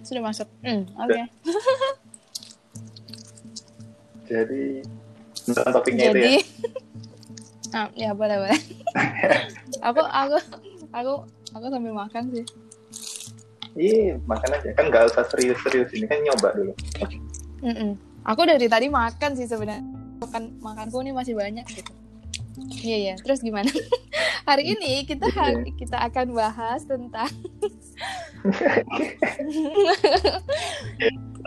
Sudah masuk. Hmm, oke. Jadi tentang topiknya itu ya. Jadi, ah, ya boleh boleh. aku aku aku aku sambil makan sih. Iya, makan aja. Kan nggak usah serius-serius ini kan nyoba dulu. Mm-mm. Aku dari tadi makan sih sebenarnya. Makan makanku ini masih banyak gitu. Iya iya. Terus gimana? Hari ini kita Iya. kita akan bahas tentang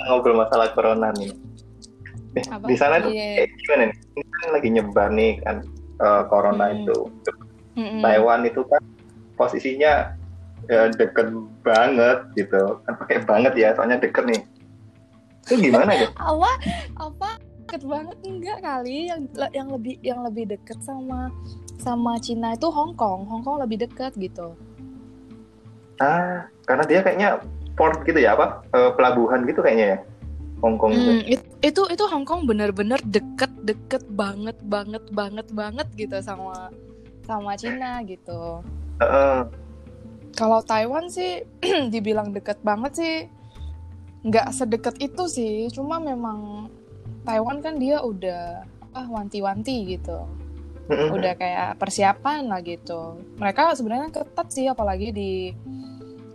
ngobrol masalah corona nih. Eh, Apa? di sana tuh Iya. kayak gimana nih? Ini kan lagi nyebar nih kan eh, corona Hmm. itu. Mm-mm. Taiwan itu kan posisinya ya, deket banget gitu. Kan pakai banget ya, soalnya deket nih. Itu gimana ya? apa apa deket banget enggak kali yang yang lebih yang lebih deket sama sama Cina itu Hong Kong Hong Kong lebih deket gitu Ah, karena dia kayaknya port gitu ya apa? Eh, pelabuhan gitu kayaknya ya. Hong Kong itu. Hmm, it- itu itu Hong Kong bener-bener deket deket banget banget banget banget gitu sama sama Cina gitu Heeh. kalau Taiwan sih dibilang deket banget sih nggak sedekat itu sih cuma memang Taiwan kan dia udah ah wanti-wanti gitu. udah kayak persiapan lah gitu. Mereka sebenarnya ketat sih apalagi di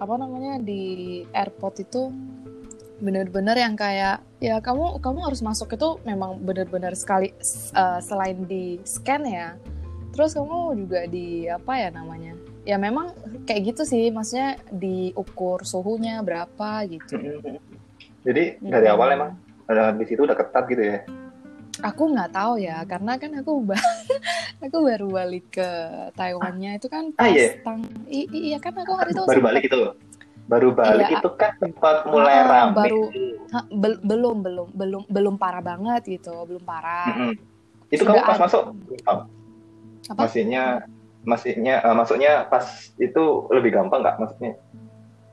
apa namanya di airport itu bener-bener yang kayak ya kamu kamu harus masuk itu memang bener-bener sekali uh, selain di scan ya. Terus kamu juga di apa ya namanya? Ya memang kayak gitu sih, maksudnya diukur suhunya berapa gitu. Jadi dari awal emang ada di situ udah ketat gitu ya. Aku nggak tahu ya, karena kan aku ba- aku baru balik ke Taiwannya itu kan Ah, pas iya? tang i- i- iya kan aku hari itu Baru balik itu. Baru balik Iya. itu kan sempat mulai Ah, rame. baru- Ha, bel- belum belum belum belum parah banget gitu, belum parah. Mm-mm. Itu Sudah kamu pas ada. masuk gampang. Apa? Maksudnya maksudnya eh, maksudnya pas itu lebih gampang nggak maksudnya?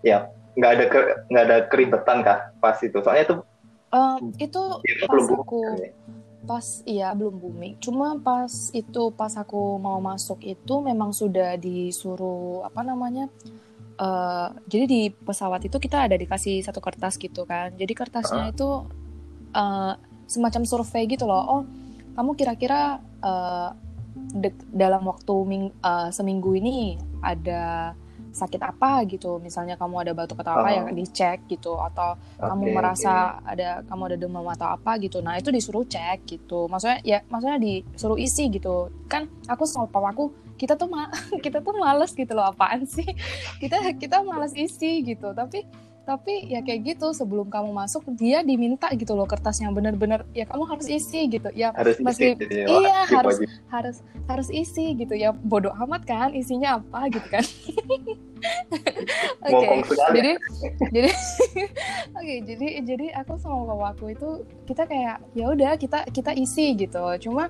Ya, nggak ada nggak ada keribetan kah pas itu? Soalnya itu Eh, itu itu pas belum aku kan ya? Pas iya belum booming. Cuma pas itu pas aku mau masuk itu memang sudah disuruh apa namanya? eh jadi di pesawat itu kita ada dikasih satu kertas gitu kan. Jadi kertasnya itu eh, semacam survei gitu loh. Oh, kamu kira-kira dek- dalam waktu ming- eh, seminggu ini ada sakit apa gitu. Misalnya kamu ada batuk atau apa Oh. yang dicek gitu. Atau kamu Oke, merasa ada kamu ada demam atau apa gitu. Nah itu disuruh cek gitu. Maksudnya ya maksudnya disuruh isi gitu. Kan aku sama papaku kita tuh ma kita tuh males gitu loh. Apaan sih? Kita kita males isi gitu. Tapi tapi ya kayak gitu sebelum kamu masuk dia diminta gitu loh kertas yang bener-bener ya kamu harus isi gitu. Ya harus Masih- isi, jadi iya, wajib, harus- wajib. harus harus isi gitu. Ya bodoh amat kan isinya apa gitu kan. Oke sekali. jadi jadi oke jadi jadi aku sama papaku itu kita kayak ya udah kita kita isi gitu. Cuma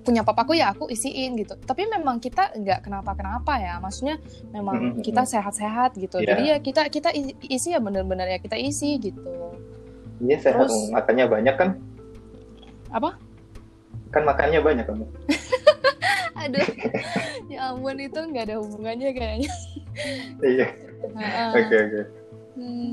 punya papaku ya aku isiin gitu tapi memang kita nggak kenapa kenapa ya maksudnya memang Mm-mm. kita sehat-sehat gitu Iya. jadi ya kita kita isi ya bener-bener ya kita isi gitu Iya sehat, Terus- makannya banyak kan? Apa? Kan makannya banyak kamu. aduh ya ampun itu nggak ada hubungannya kayaknya Iya, oke oke. Hmm.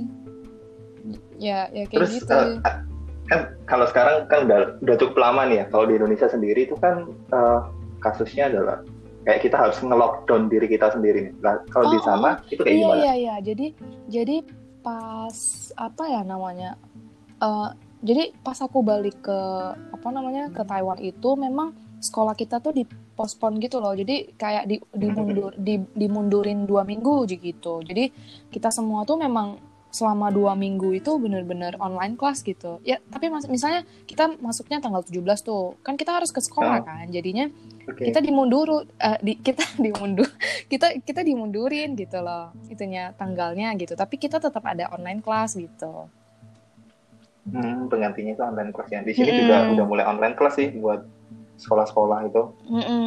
ya ya kayak Terus gitu eh, kan kalau sekarang kan udah udah cukup lama nih ya. Kalau di Indonesia sendiri itu kan eh, kasusnya adalah kayak kita harus nge-lockdown diri kita sendiri nih. Nah, kalau di Oh, sana itu kayak iya gimana? iya iya jadi jadi pas apa ya namanya Eh, jadi pas aku balik ke apa namanya ke Taiwan itu memang sekolah kita tuh dipospon gitu loh jadi kayak di dimundur di, dimundurin dua minggu gitu jadi kita semua tuh memang selama dua minggu itu bener-bener online class gitu ya tapi mas- misalnya kita masuknya tanggal 17 tuh kan kita harus ke sekolah Oh. kan jadinya Oke. kita dimundur eh, di, kita dimundur kita kita dimundurin gitu loh itunya tanggalnya gitu tapi kita tetap ada online class gitu Hmm, penggantinya itu online class ya. Di sini Mm-mm. juga udah mulai online class sih buat sekolah-sekolah itu.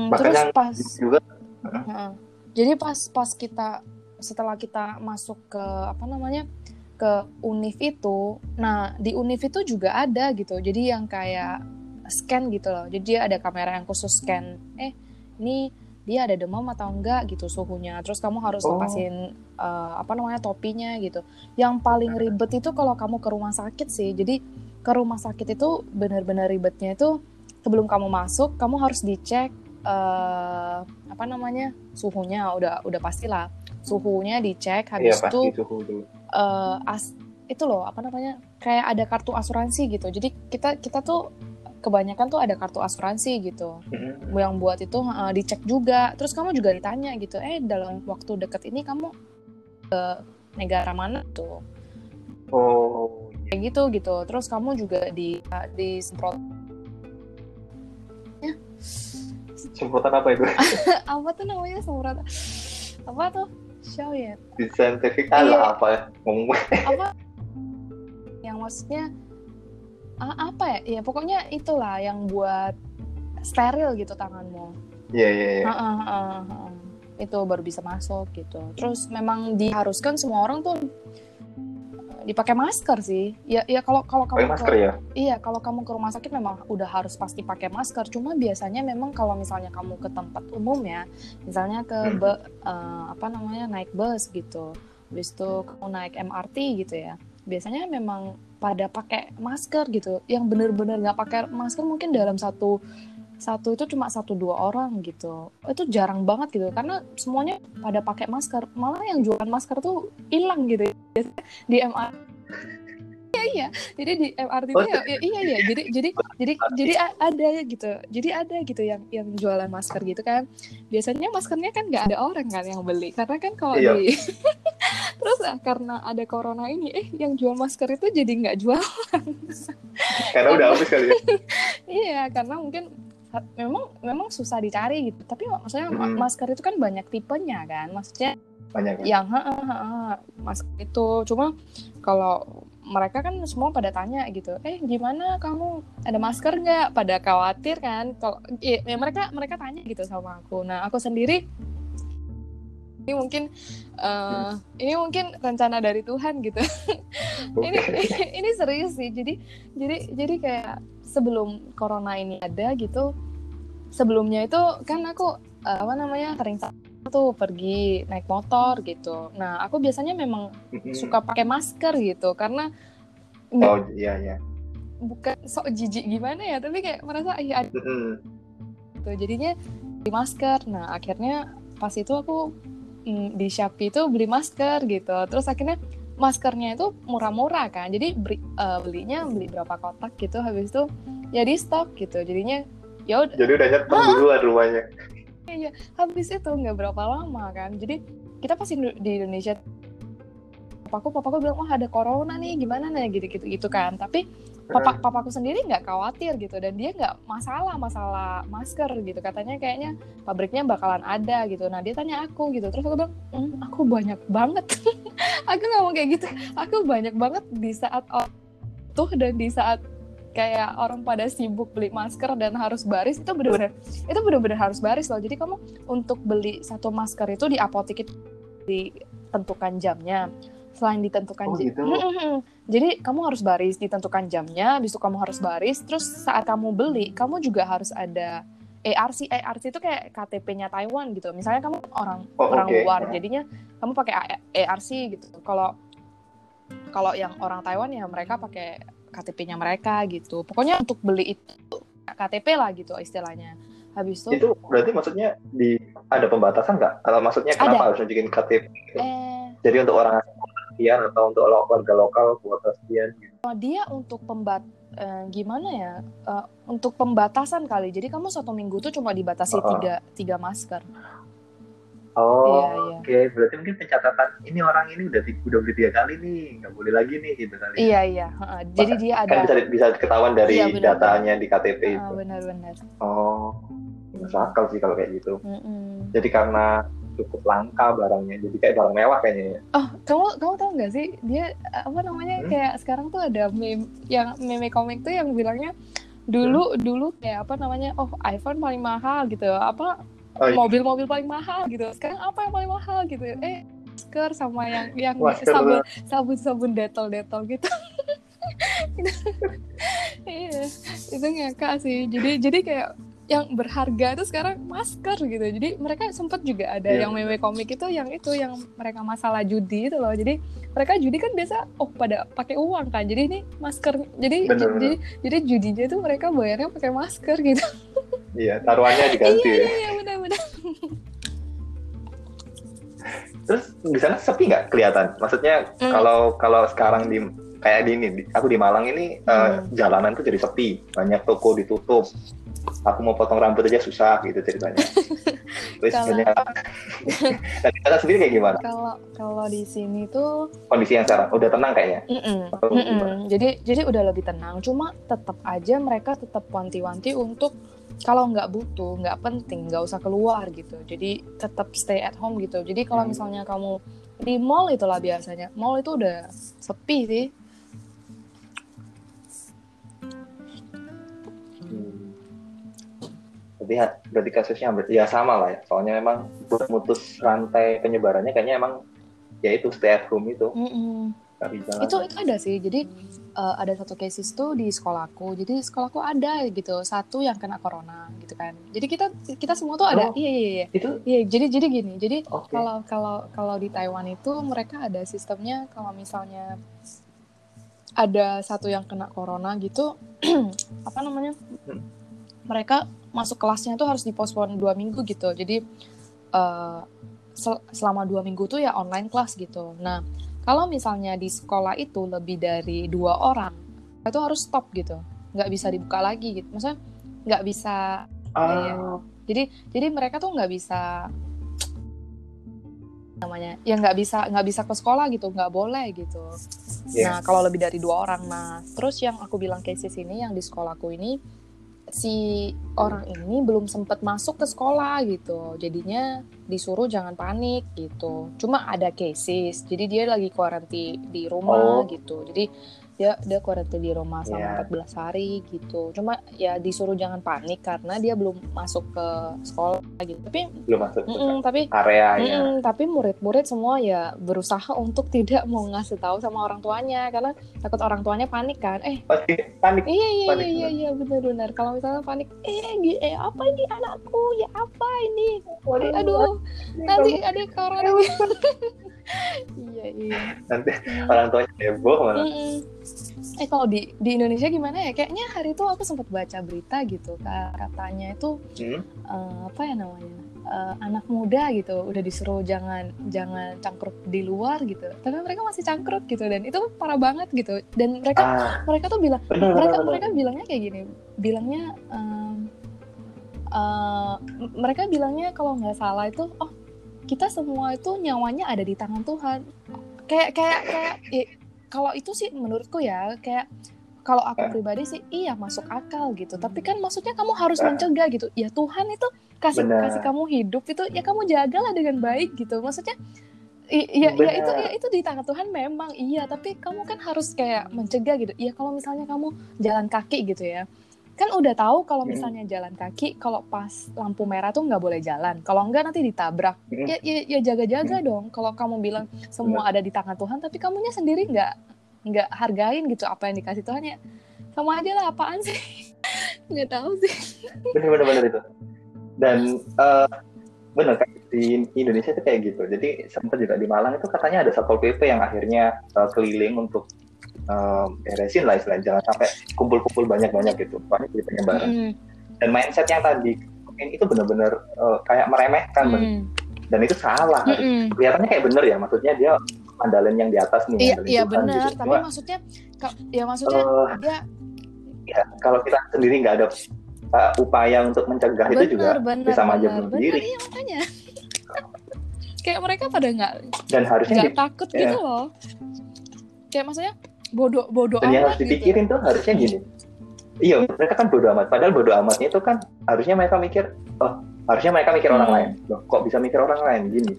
Bahkan terus pas juga Heeh. jadi pas pas kita setelah kita masuk ke apa namanya ke univ itu nah di univ itu juga ada gitu. Jadi yang kayak scan gitu loh. Jadi ada kamera yang khusus scan eh ini dia ada demam atau enggak? gitu suhunya. Terus kamu harus Oh. lepasin eh, apa namanya topinya gitu. Yang paling ribet itu kalau kamu ke rumah sakit sih. Jadi ke rumah sakit itu benar-benar ribetnya itu sebelum kamu masuk kamu harus dicek eh, apa namanya suhunya. Udah udah pastilah suhunya dicek Iya habis itu suhu dulu. eh, as itu loh apa namanya kayak ada kartu asuransi gitu. Jadi kita kita tuh kebanyakan tuh ada kartu asuransi gitu. Mm-mm. yang buat itu eh, dicek juga. Terus kamu juga ditanya gitu eh dalam waktu deket ini kamu ke negara mana tuh? Oh, kayak gitu gitu. Terus kamu juga di disemprot semprotan apa itu? apa tuh namanya semprot? Apa tuh show ya. Scientific Iya. ada apa ya? Ngomong apa? Yang maksudnya a- apa ya? Ya pokoknya itulah yang buat steril gitu tanganmu. Iya, iya, iya. Itu baru bisa masuk gitu. Terus memang diharuskan semua orang tuh dipakai masker sih ya ya kalau kalau kamu masker ke, ya? iya kalau kamu ke rumah sakit memang udah harus pasti pakai masker cuma biasanya memang kalau misalnya kamu ke tempat umum ya misalnya ke Hmm. be- eh, apa namanya naik bus gitu habis itu kamu naik MRT gitu ya biasanya memang pada pakai masker gitu yang bener-bener nggak pakai masker mungkin dalam satu satu itu cuma satu dua orang gitu. Itu jarang banget gitu karena semuanya pada pakai masker. Malah yang jualan masker tuh hilang gitu. Biasanya di MRT iya iya. Jadi di MRT itu Oh, ya, ya- iya iya. Jadi jadi jadi jadi ada gitu. Jadi ada gitu yang yang jualan masker gitu kan. Biasanya maskernya kan nggak ada orang kan yang beli. Karena kan kalau Iya. di terus ah, karena ada corona ini eh yang jual masker itu jadi nggak jual Karena udah habis kali ya. Iya, karena mungkin memang memang susah dicari gitu. Tapi maksudnya ma- Mm. masker itu kan banyak tipenya kan. Maksudnya Banyak ya. yang heeh, heeh, masker itu cuma kalau mereka kan semua pada tanya gitu, eh gimana kamu ada masker nggak? Pada khawatir kan? Kalau ya, ya mereka mereka tanya gitu sama aku. Nah aku sendiri ini mungkin eh, ini mungkin rencana dari Tuhan gitu. ini ini serius sih. Jadi jadi jadi kayak sebelum corona ini ada gitu sebelumnya itu kan aku eh, apa namanya sering tuh pergi naik motor gitu. Nah aku biasanya memang suka pakai masker gitu karena Oh, iya, iya. bukan sok jijik gimana ya tapi kayak merasa iya ada gitu. Jadinya di masker. Nah akhirnya pas itu aku mm, di Shopee itu beli masker gitu. Terus akhirnya maskernya itu murah-murah kan. Jadi beri- eh, belinya beli berapa kotak gitu habis itu ya di stok gitu. Jadinya ya udah Jadi udah nyetem duluan rumahnya. habis itu nggak berapa lama kan. Jadi kita pasti di Indonesia papaku papaku bilang wah ada corona nih. Gimana nih? Gitu gitu gitu kan. Tapi papa papaku sendiri nggak khawatir gitu dan dia nggak masalah masalah masker gitu. Katanya kayaknya pabriknya bakalan ada gitu. Nah dia tanya aku gitu. Terus aku bilang "Hmm, aku banyak banget. Aku ngomong kayak gitu. Aku banyak banget di saat tuh dan di saat kayak orang pada sibuk beli masker dan harus baris itu benar-benar itu benar-benar harus baris loh. Jadi kamu untuk beli satu masker itu di apotek itu ditentukan jamnya selain ditentukan Oh, jam- gitu. jadi kamu harus baris ditentukan jamnya habis itu kamu harus baris terus saat kamu beli kamu juga harus ada ARC ARC itu kayak KTP-nya Taiwan gitu misalnya kamu orang Oh, orang oke. luar jadinya kamu pakai ARC gitu kalau kalau yang orang Taiwan ya mereka pakai KTP-nya mereka gitu pokoknya untuk beli itu KTP lah gitu istilahnya habis itu Itu berarti maksudnya di ada pembatasan nggak? Kalau maksudnya kenapa Ada. harus nunjukin KTP? eh Jadi untuk orang asing sekian atau untuk warga lokal kuota sekian gitu. dia untuk pembat eh, gimana ya Eh, untuk pembatasan kali jadi kamu satu minggu tuh cuma dibatasi Oh. tiga tiga masker Oh, Iya, iya. oke. Berarti mungkin pencatatan ini orang ini udah udah beli tiga kali nih, nggak boleh lagi nih gitu kali. iya iya heeh. jadi dia Kan ada bisa bisa ketahuan dari Iya, benar, datanya di KTP Ah, itu. benar-benar Oh, masuk akal sih kalau kayak gitu. Mm-mm. Jadi karena cukup langka barangnya, jadi kayak barang mewah kayaknya ya. oh kamu kamu tahu nggak sih dia apa namanya Hmm? kayak sekarang tuh ada meme yang meme komik tuh yang bilangnya dulu Hmm? dulu kayak apa namanya oh iPhone paling mahal gitu apa Oh, iya. mobil-mobil paling mahal gitu sekarang apa yang paling mahal gitu eh masker sama yang yang Masker sabun sabun sabun detol detol gitu iya itu ngakak sih jadi jadi kayak yang berharga itu sekarang masker gitu jadi mereka sempat juga ada Iya. yang meme komik itu yang itu yang mereka masalah judi itu loh jadi mereka judi kan biasa oh pada pakai uang kan jadi ini masker jadi Bener, jadi jadi judinya itu mereka bayarnya pakai masker gitu Iya, taruhannya diganti iya ya. iya iya benar-benar Terus di sana sepi nggak kelihatan? Maksudnya Hmm. kalau kalau sekarang di kayak di ini, di- aku di Malang ini eh, Hmm. jalanan tuh jadi sepi, banyak toko ditutup. Aku mau potong rambut aja susah gitu ceritanya. Terus Kalau- sebenarnya, dan sendiri kayak gimana? kalau kalau di sini tuh Kondisi yang sekarang udah tenang kayaknya. Mm-mm, Atau mm-mm. gimana? Jadi jadi udah lebih tenang. Cuma tetap aja mereka tetap wanti-wanti untuk kalau nggak butuh, nggak penting, nggak usah keluar gitu. Jadi tetap stay at home gitu. Jadi kalau Hmm. misalnya kamu di mall itulah biasanya, mall itu udah sepi sih. Berarti, berarti kasusnya hampir ya sama lah ya. Soalnya memang buat mutus rantai penyebarannya kayaknya emang ya itu stay at home itu nggak bisa. Itu itu ada sih. Jadi eh, ada satu cases tuh di sekolahku. Jadi sekolahku ada gitu satu yang kena corona gitu kan. Jadi kita kita semua tuh ada. Oh. Iya iya iya. itu Iya. Jadi jadi gini. Jadi oke. Kalau kalau kalau di Taiwan itu mereka ada sistemnya kalau misalnya ada satu yang kena corona gitu apa namanya Hmm. Mereka masuk kelasnya tuh harus dipospon dua minggu gitu. Jadi eh, sel- selama dua minggu tuh ya online kelas gitu. Nah kalau misalnya di sekolah itu lebih dari dua orang itu harus stop gitu. Nggak bisa dibuka lagi gitu. Maksudnya nggak bisa. Iya. Ah, jadi jadi mereka tuh nggak bisa namanya ya nggak bisa nggak bisa ke sekolah gitu nggak boleh gitu. Iya. nah kalau lebih dari dua orang nah. Terus yang aku bilang cases ini yang di sekolahku ini si orang ini belum sempat masuk ke sekolah gitu. Jadinya disuruh jangan panik gitu. Cuma ada cases. Jadi dia lagi kuaranti di rumah Oh. gitu. Jadi dia dia kuaranti di rumah selama Iya. 14 hari gitu. Cuma ya disuruh jangan panik karena dia belum masuk ke sekolah gitu. Tapi belum masuk ke mm-mm, tapi areanya. Mm-mm, tapi murid-murid semua ya berusaha untuk tidak mau ngasih tahu sama orang tuanya. Karena takut orang tuanya panik kan. Eh Pasti panik. iya iya Panik iya iya iya benar-benar kalau misalnya panik eh, eh apa ini anakku? Ya apa ini? Eh, aduh nanti ada corona iya iya Nanti Hmm. orang tuanya heboh malah. Mm-mm. Eh kalau di di Indonesia gimana ya? Kayaknya hari itu aku sempat baca berita gitu, katanya itu Hmm. eh, apa ya namanya Eh, anak muda gitu udah disuruh jangan jangan cangkruk di luar gitu tapi mereka masih cangkruk gitu dan itu parah banget gitu dan mereka Ah, mereka tuh bilang mereka mereka bilangnya kayak gini bilangnya eh, m- mereka bilangnya kalau nggak salah itu oh kita semua itu nyawanya ada di tangan Tuhan. Kayak kayak kayak eh, kalau itu sih menurutku ya kayak kalau aku pribadi sih iya masuk akal gitu. Tapi kan maksudnya kamu harus Ah. mencegah gitu. Ya Tuhan itu kasih Benar. kasih kamu hidup itu ya kamu jagalah dengan baik gitu. Maksudnya i- ya, ya itu ya itu di tangan Tuhan memang iya. Tapi kamu kan harus kayak mencegah gitu. Ya kalau misalnya kamu jalan kaki gitu ya kan udah tahu kalau Hmm. misalnya jalan kaki kalau pas lampu merah tuh nggak boleh jalan. Kalau enggak nanti ditabrak. Hmm. ya ya, ya jaga-jaga dong. Kalau kamu bilang semua ada di tangan Tuhan tapi kamunya sendiri nggak nggak hargain gitu apa yang dikasih Tuhan ya sama aja lah apaan sih? Nggak tahu sih. Benar benar benar itu. Dan eh, benar kayak di Indonesia itu kayak gitu. Jadi sempat juga di Malang itu katanya ada satpol pp yang akhirnya eh, keliling untuk eh, beresin lah istilahnya jangan sampai kumpul-kumpul banyak-banyak gitu. Soalnya jadi penyebaran. Mm, dan mindset yang tadi ini itu benar-benar eh, kayak meremehkan bener. mm, dan itu salah. Mm, mm. kelihatannya kayak bener ya maksudnya dia mandalin yang di atas nih iya iya benar gitu. tapi Cuma, maksudnya ya maksudnya eh, ya ya, kalau kita sendiri nggak ada uh, upaya untuk mencegah itu juga benar bisa maju benar bunuh benar diri iya makanya. Kayak mereka pada nggak dan harusnya nggak di- takut ya. gitu loh. Kayak maksudnya bodoh bodoh dan yang amat harus gitu. dipikirin tuh harusnya gini. Iya mereka kan bodoh amat. Padahal bodoh amatnya itu kan harusnya mereka mikir oh harusnya mereka mikir orang Hmm. lain. Loh kok bisa mikir orang lain? Gini.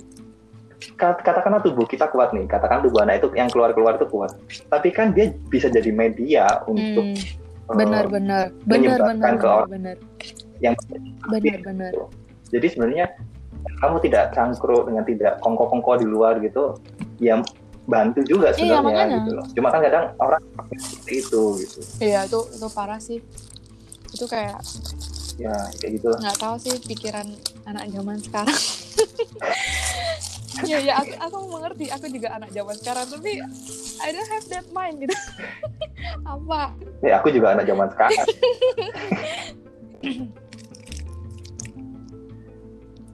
Kat- katakanlah tubuh kita kuat nih. Katakan tubuh anak itu yang keluar keluar itu kuat. Tapi kan dia bisa jadi media untuk Hmm, eh, benar benar. Benar menyebarkan benar ke benar orang benar. yang benar benar. Jadi sebenarnya kamu tidak cangkruk dengan tidak kongko-kongko di luar gitu ya bantu juga Iya, sebenarnya makanya. gitu loh. Cuma kan kadang orang pakai seperti itu gitu. Iya itu itu parah sih. Itu kayak ya kayak gitu nggak tahu sih pikiran anak zaman sekarang. Ya ya aku, aku mengerti aku juga anak zaman sekarang tapi I don't have that mind gitu. Apa? Ya aku juga anak zaman sekarang.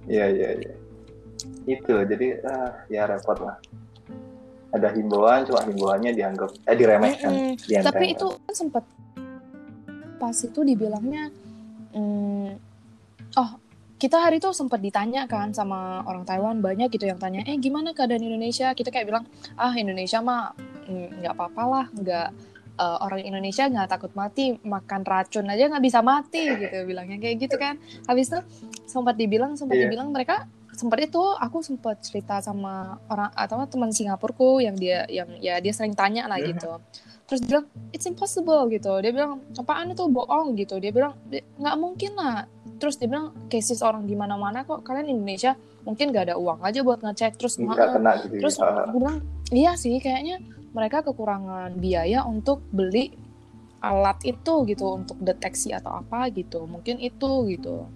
Iya iya iya. Itu jadi ah, ya repot lah. Ada himbauan, cuma himbauannya dianggap eh diremehkan. Mm-mm. dientengkan. tapi itu kan sempat pas itu dibilangnya mm, oh kita hari itu sempat ditanya kan sama orang Taiwan banyak gitu yang tanya eh gimana keadaan Indonesia kita kayak bilang ah Indonesia mah mm, nggak apa-apa lah nggak eh, orang Indonesia nggak takut mati makan racun aja nggak bisa mati gitu bilangnya kayak gitu kan habis itu sempat dibilang sempat Iya. dibilang mereka sempat itu aku sempat cerita sama orang atau teman Singapurku yang dia yang ya dia sering tanya lah Mhm. gitu. Terus dia bilang it's impossible gitu. Dia bilang apaan itu? Bohong gitu. Dia bilang "Di- nggak mungkin lah. Terus dia bilang cases orang di mana-mana kok. Kalian Indonesia mungkin gak ada uang aja buat ngecek. Terus nggak "Heeh." kena gitu. terus Ah, aku bilang iya sih kayaknya mereka kekurangan biaya untuk beli alat itu gitu untuk deteksi atau apa gitu. Mungkin itu gitu.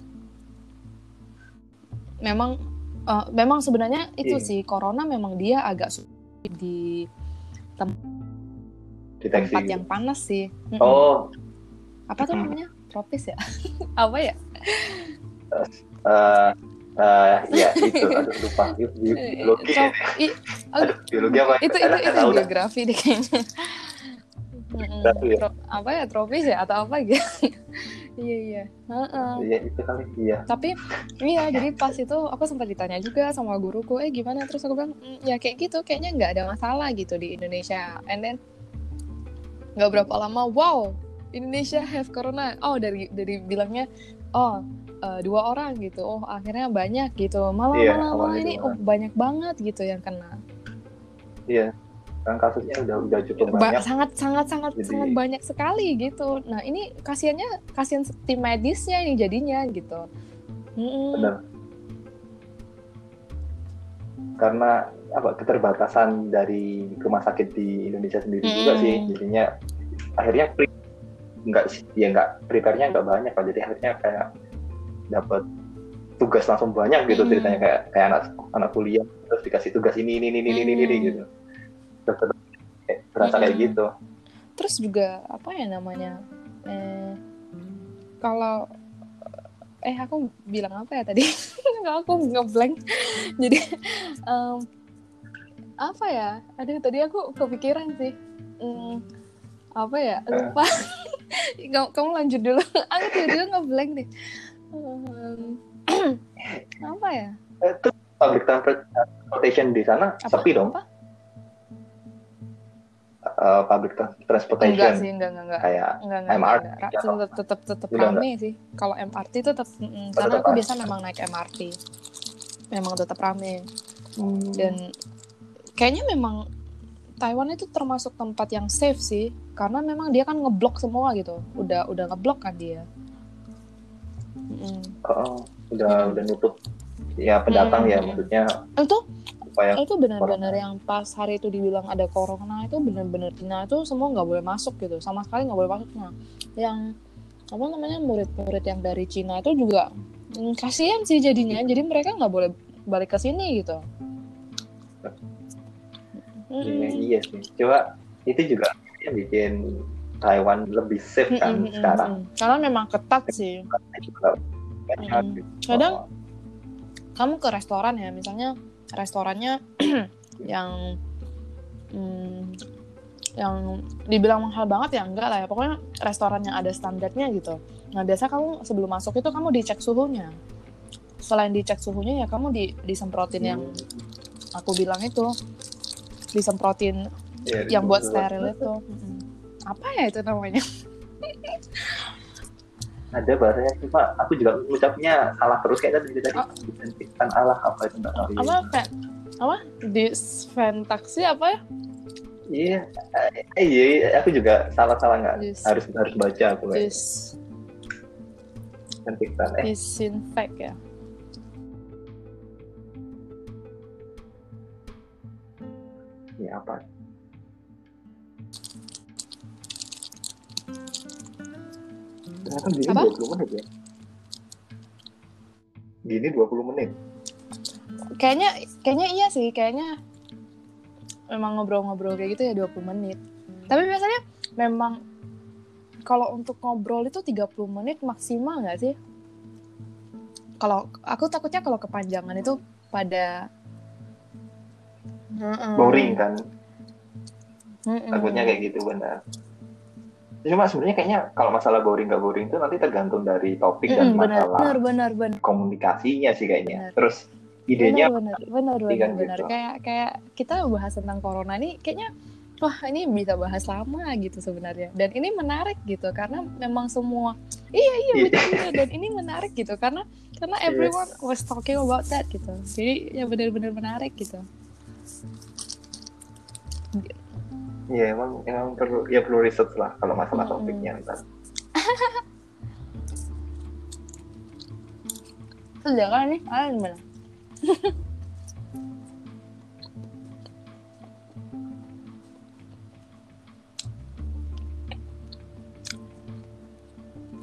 Memang eh, memang sebenarnya itu Iya. sih corona memang dia agak di deteksi. tempat yang panas sih. Oh, apa tuh namanya? Tropis ya? Apa ya? Eh eh, ya itu. Aduh lupa. Bi- bi- biologi. Trop- i- aduh biologi apa? Itu itu itu dah. geografi deh kayaknya Mm-mm. Geografi ya? Tro- apa ya tropis ya atau apa gitu. Iya iya. Iya itu kali iya. Tapi iya jadi pas itu aku sempat ditanya juga sama guruku eh gimana? Terus aku bilang "Mm, ya kayak gitu kayaknya nggak ada masalah gitu di Indonesia. And then nggak berapa lama wow Indonesia have corona. Oh dari dari bilangnya oh eh, dua orang gitu. Oh akhirnya banyak gitu. Malah Iya, malah, ini oh banyak banget gitu yang kena. Iya kan kasusnya udah udah cukup Ba- banyak sangat sangat sangat Jadi- sangat banyak sekali gitu nah ini kasiannya kasihan tim medisnya ini jadinya gitu Mm-mm. benar karena apa keterbatasan dari rumah sakit di Indonesia sendiri juga Mm. sih jadinya akhirnya nggak ya nggak prepare-nya nggak banyak Pak. jadi akhirnya kayak dapat tugas langsung banyak gitu Mm. ceritanya kayak kayak anak anak kuliah terus dikasih tugas ini ini ini ini ini, ini Mm. gitu berasa kayak Mm-mm. gitu. Terus juga apa ya namanya eh kalau eh aku bilang apa ya tadi? Aku ngeblank. Jadi em, apa ya? Aduh tadi aku kepikiran sih. Hmm, apa ya? Lupa. Kamu, kamu lanjut dulu. Aku tiba-tiba ngeblank deh. Em, apa ya? Eh, terus public transportation di sana apa? sepi dong. Apa? Eh, public tra- enggak transportation sih enggak enggak enggak kayak Enggak, enggak, MRT enggak, enggak. atau Tetep, tetep, tetep Udah rame sih. Kalau MRT itu tetep, mm, Oh, karena aku rame. biasa memang naik MRT. Memang tetap rame. Hmm. Dan kayaknya memang Taiwan itu termasuk tempat yang safe sih. Karena memang dia kan ngeblok semua gitu. Udah udah ngeblok kan dia. Mm. Oh, udah udah nutup ya pendatang ya Hmm. maksudnya Itu supaya itu benar-benar yang pas hari itu dibilang ada corona itu benar-benar Cina itu semua nggak boleh masuk gitu sama sekali nggak boleh masuk nah yang apa namanya murid-murid yang dari Cina itu juga mm, kasihan sih jadinya jadi mereka nggak boleh balik ke sini gitu Iya, Mm-mm. iya sih. Coba itu juga yang bikin Taiwan lebih safe kan Mm-mm, sekarang. mm-mm. karena memang ketat sih. Kadang- kamu ke restoran ya misalnya restorannya yang hmm, yang dibilang mahal banget ya enggak lah ya. Pokoknya restoran yang ada standarnya gitu. Nah biasa kamu sebelum masuk itu kamu dicek suhunya. Selain dicek suhunya ya kamu di disemprotin yang aku bilang itu. Disemprotin iya, yang buat steril itu. Apa ya itu namanya Ada bahasanya cuma aku juga ngucapnya salah terus kayak tadi tadi Oh. Allah apa itu enggak tahu. apa kayak apa disventaksi apa ya Iya, eh, iya, aku juga salah-salah nggak Dis- harus harus baca aku kayak dis suntikan. Eh, disinfect ya ya apa? Ternyata bisa Apa? 20 menit ya. gini 20 menit. Kayaknya kayaknya iya sih, kayaknya memang ngobrol-ngobrol kayak gitu ya 20 menit. Tapi biasanya memang kalau untuk ngobrol itu 30 menit maksimal nggak sih? Kalau aku takutnya kalau kepanjangan itu pada. Boring kan. Mm-mm. Takutnya kayak gitu benar. Cuma sebenarnya kayaknya kalau masalah boring gak boring itu nanti tergantung dari topik dan Mm-mm, benar, masalah benar, benar, benar. komunikasinya sih kayaknya. Benar. Terus idenya benar benar benar kan benar gitu. kayak kayak kita bahas tentang corona ini kayaknya wah ini bisa bahas lama gitu sebenarnya dan ini menarik gitu karena memang semua iya iya Iya. betul betul. dan ini menarik gitu karena karena Yes. everyone was talking about that gitu jadi ya benar-benar menarik gitu ya emang emang perlu ya perlu riset lah kalau masalah Mm-mm. topiknya ntar. sudah kan nih kalian gimana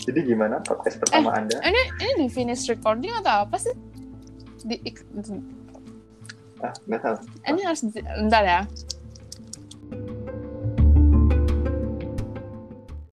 Jadi gimana podcast pertama Anda? ini ini di finish recording atau apa sih di Ah, nggak tahu. ini harus di, bentar ya